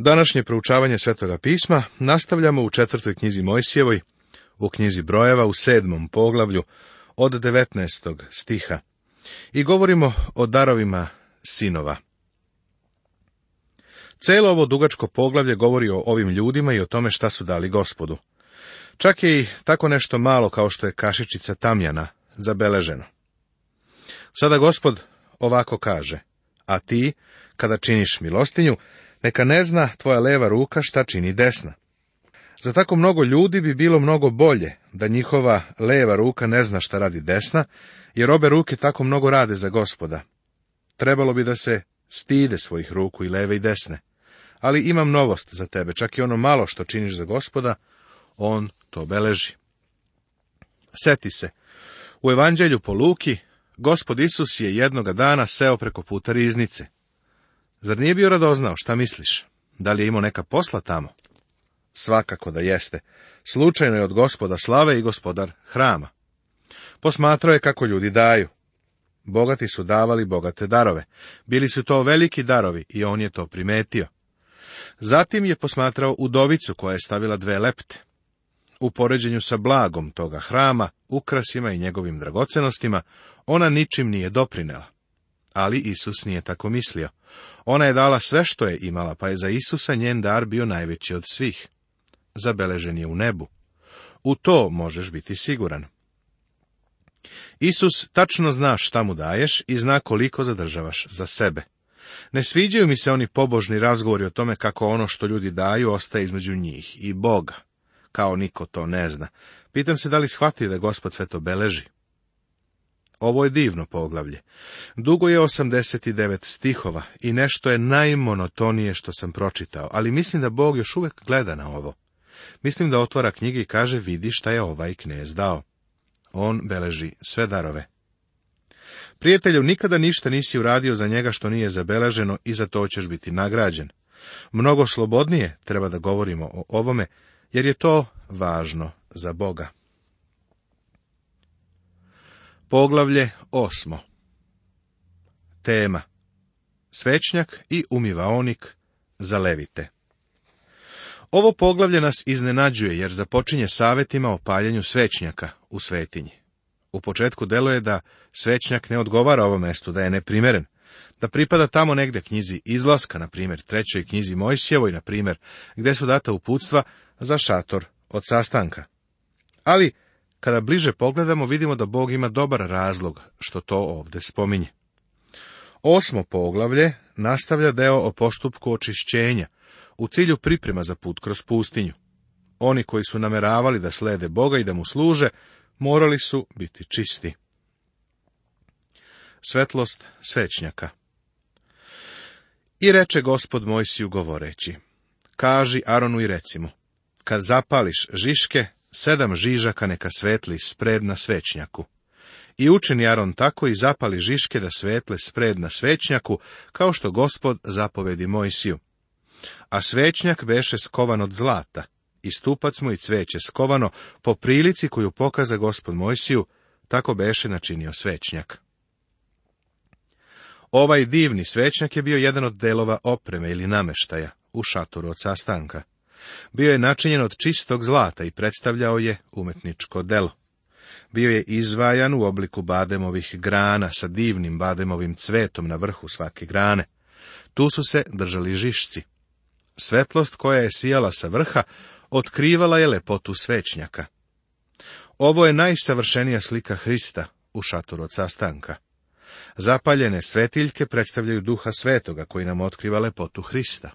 Današnje proučavanje Svetoga pisma nastavljamo u četvrtoj knjizi Mojsijevoj, u knjizi Brojeva u sedmom poglavlju od 19. stiha i govorimo o darovima sinova. Celo ovo dugačko poglavlje govori o ovim ljudima i o tome šta su dali gospodu. Čak je i tako nešto malo kao što je kašičica tamjana zabeleženo. Sada gospod ovako kaže, a ti, kada činiš milostinju, neka ne zna tvoja leva ruka šta čini desna. Za tako mnogo ljudi bi bilo mnogo bolje da njihova leva ruka ne zna šta radi desna, jer obe ruke tako mnogo rade za gospoda. Trebalo bi da se stide svojih ruku i leve i desne. Ali imam novost za tebe, čak i ono malo što činiš za gospoda, on to beleži. Seti se, u evanđelju po Luki, gospod Isus je jednoga dana seo preko puta riznice. Zar nije bio radoznao, šta misliš? Da li je imao neka posla tamo? Svakako da jeste. Slučajno je od gospoda slave i gospodar hrama. Posmatrao je kako ljudi daju. Bogati su davali bogate darove. Bili su to veliki darovi i on je to primetio. Zatim je posmatrao udovicu koja je stavila dve lepte. U poređenju sa blagom toga hrama, ukrasima i njegovim dragocenostima, ona ničim nije doprinela. Ali Isus nije tako mislio. Ona je dala sve što je imala, pa je za Isusa njen dar bio najveći od svih. Zabeležen je u nebu. U to možeš biti siguran. Isus tačno zna šta mu daješ i zna koliko zadržavaš za sebe. Ne sviđaju mi se oni pobožni razgovori o tome kako ono što ljudi daju ostaje između njih i Boga. Kao niko to ne zna. Pitam se da li shvati da gospod sve to beleži. Ovo je divno poglavlje. Dugo je 89 stihova i nešto je najmonotonije što sam pročitao, ali mislim da Bog još uvek gleda na ovo. Mislim da otvara knjige i kaže vidi šta je ovaj knez dao. On beleži sve darove. Prijatelju, nikada ništa nisi uradio za njega što nije zabeleženo i za to ćeš biti nagrađen. Mnogo slobodnije treba da govorimo o ovome, jer je to važno za Boga. Poglavlje osmo Tema Svećnjak i umivaonik za levite Ovo poglavlje nas iznenađuje jer započinje savetima o paljenju svećnjaka u svetinji. U početku je da svećnjak ne odgovara ovom mestu, da je neprimeren, da pripada tamo negde knjizi izlaska, na primjer trećoj knjizi Mojsijevoj, na primjer, gde su data uputstva za šator od sastanka. Ali kada bliže pogledamo, vidimo da Bog ima dobar razlog što to ovdje spominje. Osmo poglavlje nastavlja deo o postupku očišćenja, u cilju priprema za put kroz pustinju. Oni koji su nameravali da slede Boga i da mu služe, morali su biti čisti. Svetlost svećnjaka I reče gospod Mojsiju govoreći, kaži Aronu i recimo, kad zapališ Žiške, sedam žižaka neka svetli spred na svećnjaku. I učini Aron tako i zapali žiške da svetle spred na svećnjaku, kao što gospod zapovedi Mojsiju. A svećnjak veše skovan od zlata, i stupac mu i cveće skovano, po prilici koju pokaza gospod Mojsiju, tako beše načinio svećnjak. Ovaj divni svećnjak je bio jedan od delova opreme ili nameštaja u šatoru od sastanka. Bio je načinjen od čistog zlata i predstavljao je umetničko delo. Bio je izvajan u obliku bademovih grana sa divnim bademovim cvetom na vrhu svake grane. Tu su se držali žišci. Svetlost koja je sijala sa vrha otkrivala je lepotu svećnjaka. Ovo je najsavršenija slika Hrista u šatoru od sastanka. Zapaljene svetiljke predstavljaju duha svetoga koji nam otkriva lepotu Hrista.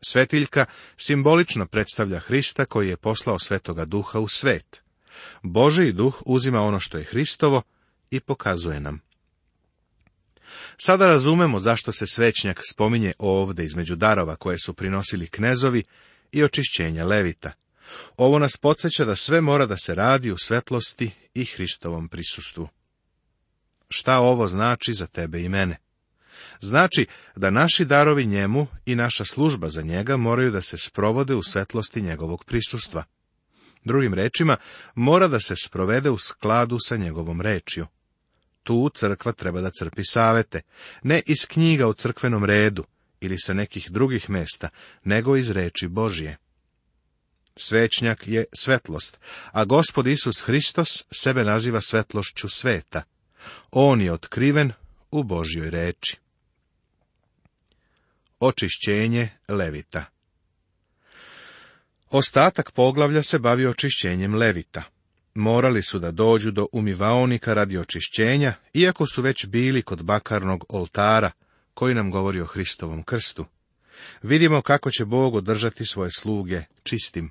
Svetiljka simbolično predstavlja Hrista koji je poslao Svetoga Duha u svet. Boži Duh uzima ono što je Hristovo i pokazuje nam. Sada razumemo zašto se svećnjak spominje ovde između darova koje su prinosili knezovi i očišćenja levita. Ovo nas podsjeća da sve mora da se radi u svetlosti i Hristovom prisustvu. Šta ovo znači za tebe i mene? Znači da naši darovi njemu i naša služba za njega moraju da se sprovode u svetlosti njegovog prisustva. Drugim rečima, mora da se sprovede u skladu sa njegovom rečju. Tu crkva treba da crpi savete, ne iz knjiga u crkvenom redu ili sa nekih drugih mesta, nego iz reči Božije. Svećnjak je svetlost, a gospod Isus Hristos sebe naziva svetlošću sveta. On je otkriven u Božjoj reči. Očišćenje Levita Ostatak poglavlja se bavi očišćenjem Levita. Morali su da dođu do umivaonika radi očišćenja, iako su već bili kod bakarnog oltara, koji nam govori o Hristovom krstu. Vidimo kako će Bog održati svoje sluge čistim.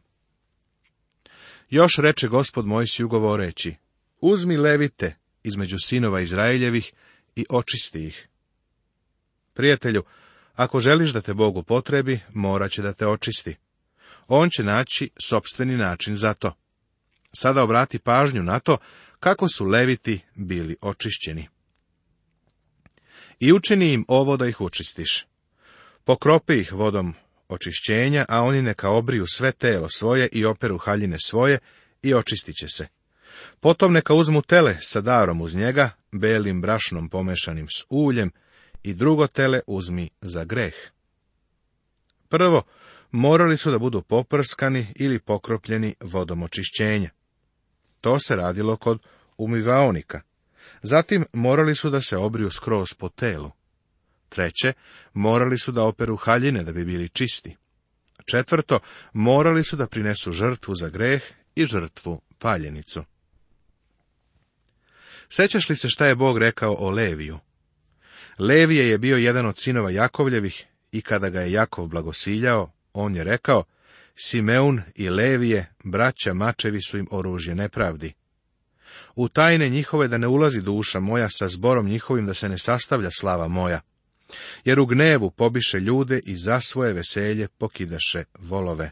Još reče gospod Mojsiju govoreći, uzmi levite između sinova Izraeljevih i očisti ih. Prijatelju, ako želiš da te Bog upotrebi, morat će da te očisti. On će naći sobstveni način za to. Sada obrati pažnju na to kako su leviti bili očišćeni. I učini im ovo da ih očistiš. Pokropi ih vodom očišćenja, a oni neka obriju sve telo svoje i operu haljine svoje i očistit će se. Potom neka uzmu tele sa darom uz njega, belim brašnom pomešanim s uljem, i drugo tele uzmi za greh. Prvo, morali su da budu poprskani ili pokropljeni vodom očišćenja. To se radilo kod umivaonika. Zatim morali su da se obriju skroz po telu. Treće, morali su da operu haljine da bi bili čisti. Četvrto, morali su da prinesu žrtvu za greh i žrtvu paljenicu. Sećaš li se šta je Bog rekao o Leviju, Levije je bio jedan od sinova Jakovljevih i kada ga je Jakov blagosiljao, on je rekao, Simeun i Levije, braća mačevi su im oružje nepravdi. U tajne njihove da ne ulazi duša moja sa zborom njihovim da se ne sastavlja slava moja. Jer u gnevu pobiše ljude i za svoje veselje pokidaše volove.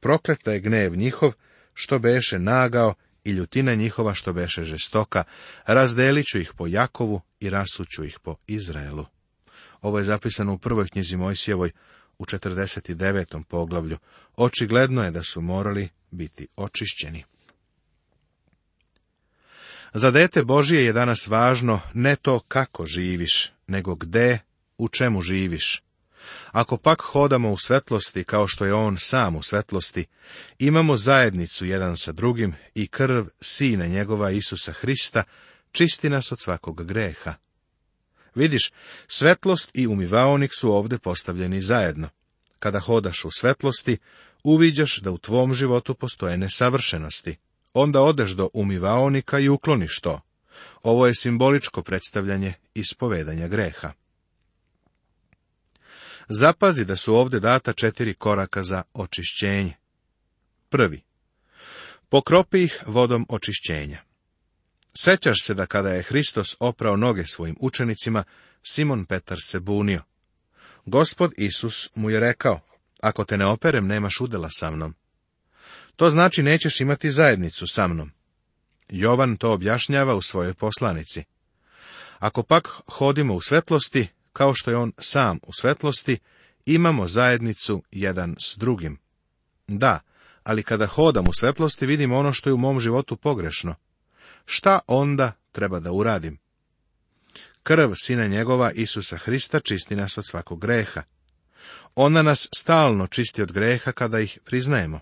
Prokleta je gnev njihov, što beše nagao i ljutina njihova što beše žestoka, razdelit ih po Jakovu i rasuću ih po Izraelu. Ovo je zapisano u prvoj knjizi Mojsijevoj u 49. poglavlju. Očigledno je da su morali biti očišćeni. Za dete Božije je danas važno ne to kako živiš, nego gde, u čemu živiš. Ako pak hodamo u svetlosti, kao što je On sam u svetlosti, imamo zajednicu jedan sa drugim i krv Sina njegova Isusa Hrista čisti nas od svakog greha. Vidiš, svetlost i umivaonik su ovdje postavljeni zajedno. Kada hodaš u svetlosti, uviđaš da u tvom životu postoje nesavršenosti. Onda odeš do umivaonika i ukloniš to. Ovo je simboličko predstavljanje ispovedanja greha. Zapazi da su ovdje data četiri koraka za očišćenje. Prvi. Pokropi ih vodom očišćenja. Sećaš se da kada je Hristos oprao noge svojim učenicima, Simon Petar se bunio. Gospod Isus mu je rekao, ako te ne operem, nemaš udela sa mnom. To znači nećeš imati zajednicu sa mnom. Jovan to objašnjava u svojoj poslanici. Ako pak hodimo u svetlosti, kao što je on sam u svetlosti, imamo zajednicu jedan s drugim. Da, ali kada hodam u svetlosti vidim ono što je u mom životu pogrešno. Šta onda treba da uradim? Krv sina njegova Isusa Hrista čisti nas od svakog greha. Ona nas stalno čisti od greha kada ih priznajemo.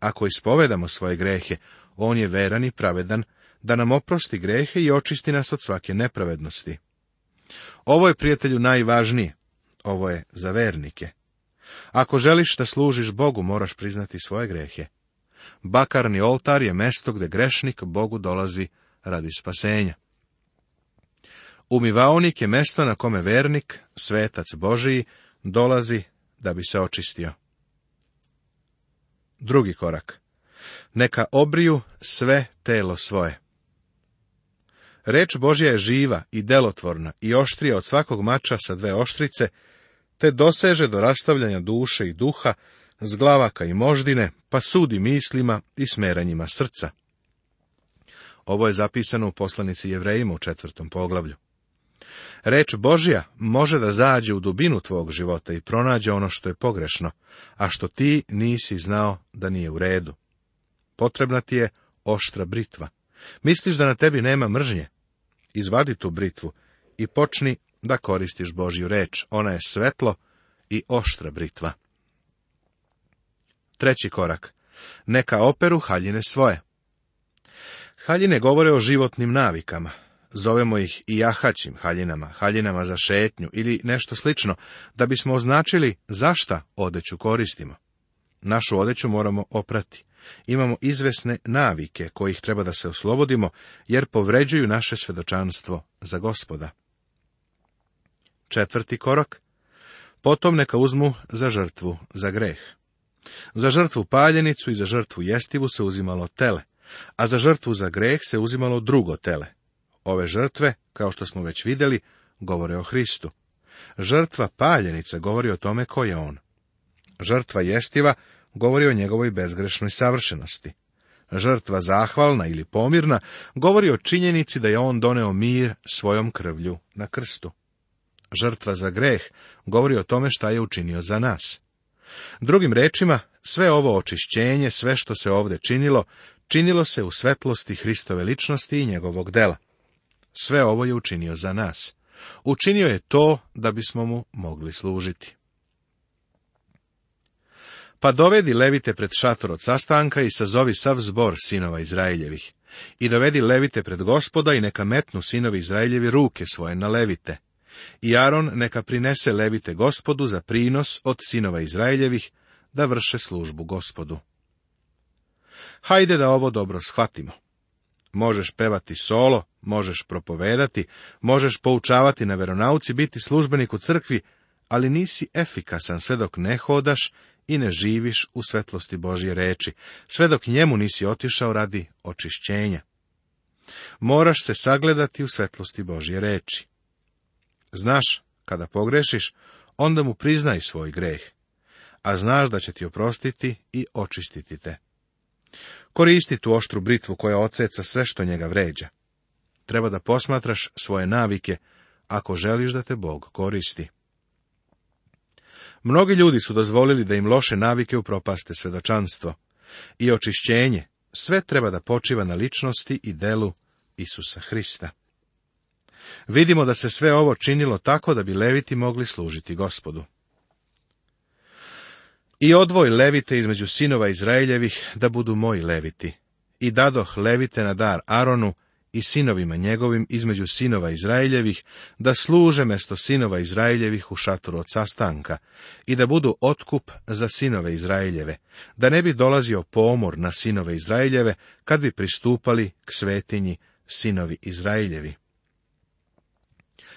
Ako ispovedamo svoje grehe, on je veran i pravedan da nam oprosti grehe i očisti nas od svake nepravednosti. Ovo je, prijatelju, najvažnije. Ovo je za vernike. Ako želiš da služiš Bogu, moraš priznati svoje grehe. Bakarni oltar je mesto gde grešnik Bogu dolazi radi spasenja. Umivaonik je mesto na kome vernik, svetac Božiji, dolazi da bi se očistio. Drugi korak. Neka obriju sve telo svoje. Reč Božja je živa i delotvorna i oštrija od svakog mača sa dve oštrice, te doseže do rastavljanja duše i duha, zglavaka i moždine, pa sudi mislima i smeranjima srca. Ovo je zapisano u poslanici Jevrejima u četvrtom poglavlju. Reč Božja može da zađe u dubinu tvog života i pronađe ono što je pogrešno, a što ti nisi znao da nije u redu. Potrebna ti je oštra britva. Misliš da na tebi nema mržnje? Izvadi tu britvu i počni da koristiš Božju reč. Ona je svetlo i oštra britva. Treći korak. Neka operu haljine svoje. Haljine govore o životnim navikama. Zovemo ih i jahaćim haljinama, haljinama za šetnju ili nešto slično, da bismo označili zašta odeću koristimo. Našu odeću moramo oprati. Imamo izvesne navike kojih treba da se oslobodimo, jer povređuju naše svedočanstvo za gospoda. Četvrti korak. Potom neka uzmu za žrtvu za greh. Za žrtvu paljenicu i za žrtvu jestivu se uzimalo tele, a za žrtvu za greh se uzimalo drugo tele. Ove žrtve, kao što smo već vidjeli, govore o Hristu. Žrtva paljenice govori o tome ko je on. Žrtva jestiva govori o njegovoj bezgrešnoj savršenosti. Žrtva zahvalna ili pomirna govori o činjenici da je on doneo mir svojom krvlju na krstu. Žrtva za greh govori o tome šta je učinio za nas. Drugim rečima, sve ovo očišćenje, sve što se ovdje činilo, činilo se u svetlosti Hristove ličnosti i njegovog dela. Sve ovo je učinio za nas. Učinio je to da bismo mu mogli služiti. Pa dovedi Levite pred šator od sastanka i sazovi sav zbor sinova Izraeljevih. I dovedi Levite pred gospoda i neka metnu sinovi Izraeljevi ruke svoje na Levite. I Aron neka prinese Levite gospodu za prinos od sinova Izraeljevih, da vrše službu gospodu. Hajde da ovo dobro shvatimo. Možeš pevati solo, možeš propovedati, možeš poučavati na veronauci, biti službenik u crkvi, ali nisi efikasan sve dok ne hodaš i ne živiš u svetlosti Božje reči, sve dok njemu nisi otišao radi očišćenja. Moraš se sagledati u svetlosti Božje reči. Znaš, kada pogrešiš, onda mu priznaj svoj greh, a znaš da će ti oprostiti i očistiti te. Koristi tu oštru britvu koja oceca sve što njega vređa. Treba da posmatraš svoje navike, ako želiš da te Bog koristi. Mnogi ljudi su dozvolili da im loše navike upropaste svedočanstvo. I očišćenje, sve treba da počiva na ličnosti i delu Isusa Hrista. Vidimo da se sve ovo činilo tako da bi leviti mogli služiti gospodu. I odvoj levite između sinova Izraeljevih da budu moji leviti. I dadoh levite na dar Aronu i sinovima njegovim između sinova Izraeljevih, da služe mesto sinova Izraeljevih u šatoru od sastanka i da budu otkup za sinove Izraeljeve, da ne bi dolazio pomor na sinove Izraeljeve kad bi pristupali k svetinji sinovi Izraeljevi.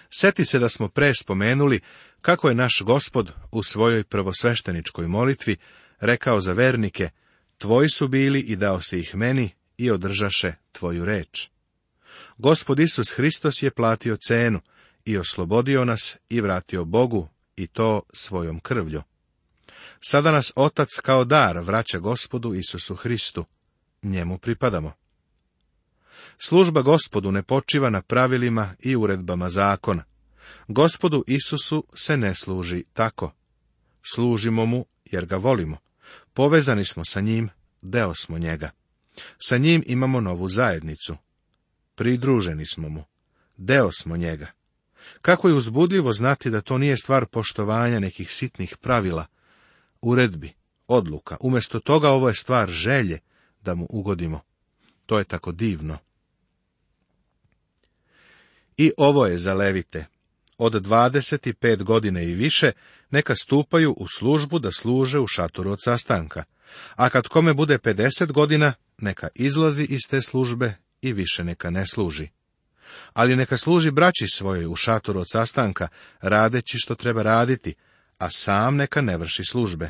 Seti se da smo pre spomenuli kako je naš gospod u svojoj prvosvešteničkoj molitvi rekao za vernike, tvoji su bili i dao se ih meni i održaše tvoju reč. Gospod Isus Hristos je platio cenu i oslobodio nas i vratio Bogu i to svojom krvlju. Sada nas Otac kao dar vraća Gospodu Isusu Hristu. Njemu pripadamo. Služba Gospodu ne počiva na pravilima i uredbama zakona. Gospodu Isusu se ne služi tako. Služimo mu jer ga volimo. Povezani smo sa njim, deo smo njega. Sa njim imamo novu zajednicu, pridruženi smo mu, deo smo njega. Kako je uzbudljivo znati da to nije stvar poštovanja nekih sitnih pravila, uredbi, odluka. Umjesto toga ovo je stvar želje da mu ugodimo. To je tako divno. I ovo je za levite. Od 25 godine i više neka stupaju u službu da služe u šatoru od sastanka, a kad kome bude 50 godina, neka izlazi iz te službe i više neka ne služi. Ali neka služi braći svojoj u šatoru od sastanka, radeći što treba raditi, a sam neka ne vrši službe.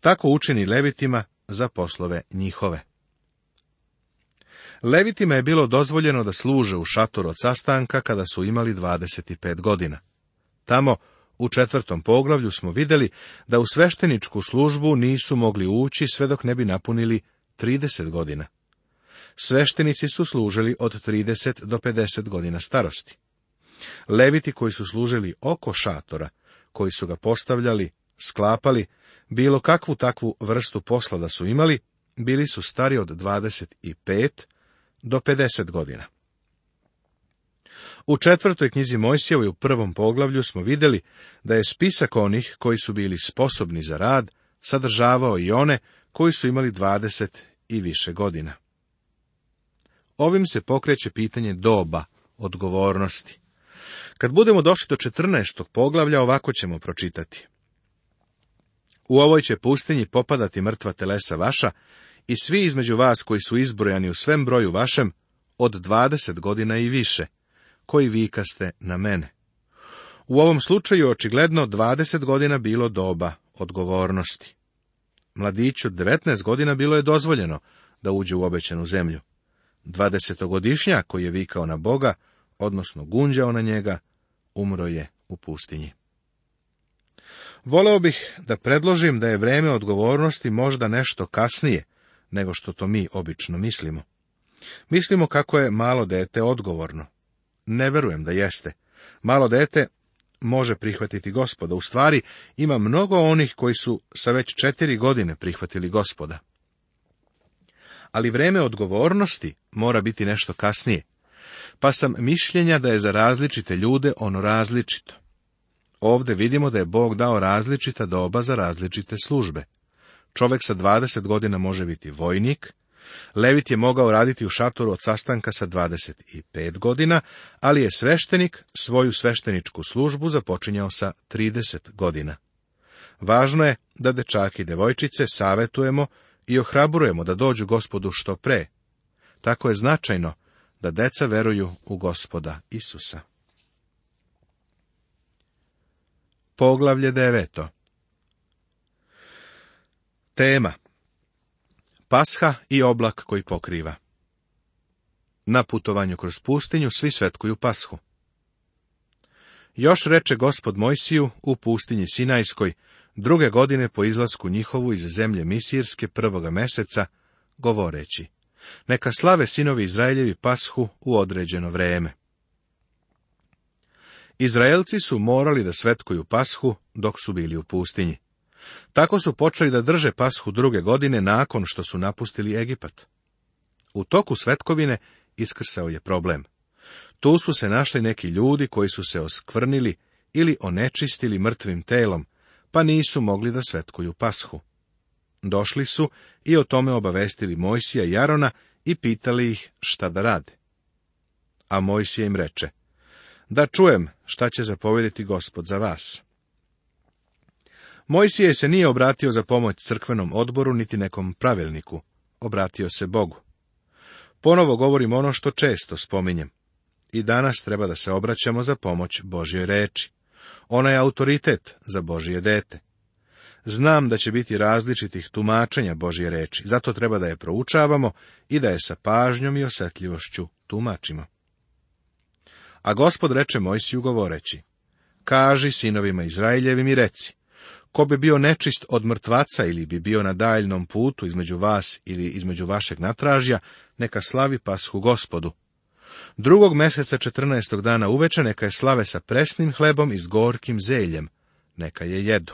Tako učini levitima za poslove njihove. Levitima je bilo dozvoljeno da služe u šatoru od sastanka kada su imali 25 godina. Tamo, u četvrtom poglavlju, smo vidjeli da u svešteničku službu nisu mogli ući sve dok ne bi napunili 30 godina. Sveštenici su služili od 30 do 50 godina starosti. Leviti koji su služili oko šatora, koji su ga postavljali, sklapali, bilo kakvu takvu vrstu posla da su imali, bili su stari od 25 do 50 godina. U četvrtoj knjizi Mojsijevoj u prvom poglavlju smo vidjeli da je spisak onih koji su bili sposobni za rad sadržavao i one koji su imali 20 i više godina. Ovim se pokreće pitanje doba, odgovornosti. Kad budemo došli do 14. poglavlja, ovako ćemo pročitati. U ovoj će pustinji popadati mrtva telesa vaša i svi između vas koji su izbrojani u svem broju vašem od 20 godina i više, koji vikaste na mene. U ovom slučaju očigledno 20 godina bilo doba odgovornosti. Mladiću 19 godina bilo je dozvoljeno da uđe u obećanu zemlju. Dvadesetogodišnja, koji je vikao na Boga, odnosno gunđao na njega, umro je u pustinji. Voleo bih da predložim da je vreme odgovornosti možda nešto kasnije nego što to mi obično mislimo. Mislimo kako je malo dete odgovorno. Ne verujem da jeste. Malo dete može prihvatiti gospoda. U stvari, ima mnogo onih koji su sa već četiri godine prihvatili gospoda ali vreme odgovornosti mora biti nešto kasnije. Pa sam mišljenja da je za različite ljude ono različito. Ovde vidimo da je Bog dao različita doba za različite službe. Čovek sa 20 godina može biti vojnik, Levit je mogao raditi u šatoru od sastanka sa 25 godina, ali je sveštenik svoju svešteničku službu započinjao sa 30 godina. Važno je da dečaki i devojčice savetujemo i ohrabrujemo da dođu gospodu što pre. Tako je značajno da deca veruju u gospoda Isusa. Poglavlje deveto Tema Pasha i oblak koji pokriva Na putovanju kroz pustinju svi svetkuju pashu. Još reče gospod Mojsiju u pustinji Sinajskoj, druge godine po izlasku njihovu iz zemlje Misirske prvoga meseca, govoreći, neka slave sinovi Izraeljevi pashu u određeno vrijeme. Izraelci su morali da svetkuju pashu dok su bili u pustinji. Tako su počeli da drže pashu druge godine nakon što su napustili Egipat. U toku svetkovine iskrsao je problem. Tu su se našli neki ljudi koji su se oskvrnili ili onečistili mrtvim telom, pa nisu mogli da svetkuju pashu. Došli su i o tome obavestili Mojsija i Jarona i pitali ih šta da rade. A Mojsije im reče, da čujem šta će zapovediti gospod za vas. Mojsije se nije obratio za pomoć crkvenom odboru niti nekom pravilniku, obratio se Bogu. Ponovo govorim ono što često spominjem. I danas treba da se obraćamo za pomoć Božjoj reči. Ona je autoritet za Božije dete. Znam da će biti različitih tumačenja Božje reči, zato treba da je proučavamo i da je sa pažnjom i osjetljivošću tumačimo. A gospod reče Mojsiju govoreći, kaži sinovima Izraeljevim mi reci, ko bi bio nečist od mrtvaca ili bi bio na daljnom putu između vas ili između vašeg natražja, neka slavi pashu gospodu, Drugog meseca četrnaestog dana uveče neka je slave sa presnim hlebom i s gorkim zeljem, neka je jedu.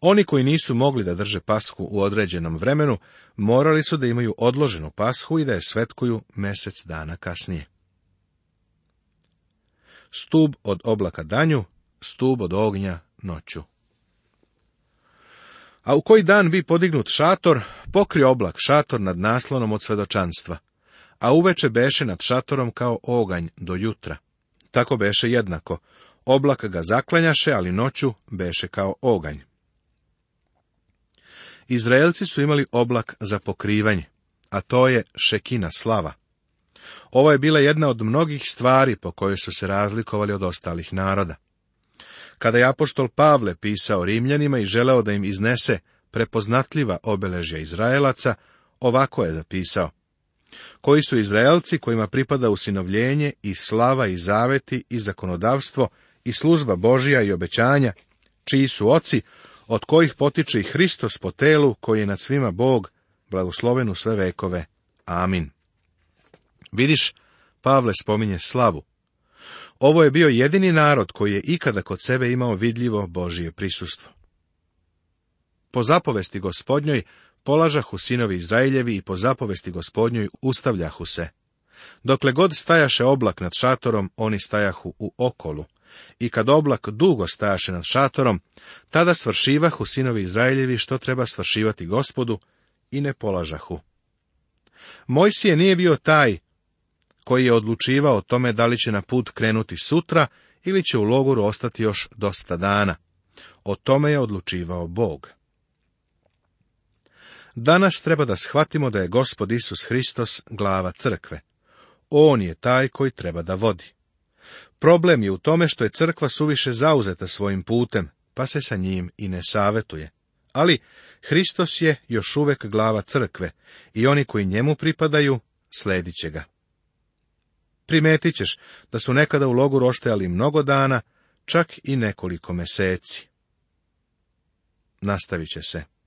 Oni koji nisu mogli da drže pasku u određenom vremenu, morali su da imaju odloženu pashu i da je svetkuju mesec dana kasnije. Stub od oblaka danju, stub od ognja noću. A u koji dan bi podignut šator, pokri oblak šator nad naslonom od svedočanstva a uveče beše nad šatorom kao oganj do jutra. Tako beše jednako. Oblak ga zaklanjaše, ali noću beše kao oganj. Izraelci su imali oblak za pokrivanje, a to je šekina slava. Ovo je bila jedna od mnogih stvari po kojoj su se razlikovali od ostalih naroda. Kada je apostol Pavle pisao Rimljanima i želeo da im iznese prepoznatljiva obeležja Izraelaca, ovako je zapisao koji su Izraelci kojima pripada usinovljenje i slava i zaveti i zakonodavstvo i služba Božija i obećanja, čiji su oci, od kojih potiče i Hristos po telu koji je nad svima Bog, blagosloven u sve vekove. Amin. Vidiš, Pavle spominje slavu. Ovo je bio jedini narod koji je ikada kod sebe imao vidljivo Božije prisustvo. Po zapovesti gospodnjoj, polažahu sinovi Izraeljevi i po zapovesti gospodnjoj ustavljahu se. Dokle god stajaše oblak nad šatorom, oni stajahu u okolu. I kad oblak dugo stajaše nad šatorom, tada svršivahu sinovi Izraeljevi što treba svršivati gospodu i ne polažahu. Mojsije nije bio taj koji je odlučivao o tome da li će na put krenuti sutra ili će u logoru ostati još dosta dana. O tome je odlučivao Bog. Danas treba da shvatimo da je Gospod Isus Hristos glava crkve. On je taj koji treba da vodi. Problem je u tome što je crkva suviše zauzeta svojim putem, pa se sa njim i ne savetuje. Ali Hristos je još uvek glava crkve i oni koji njemu pripadaju sledit će ga. Primetit ćeš da su nekada u logu roštajali mnogo dana, čak i nekoliko meseci. Nastavit će se.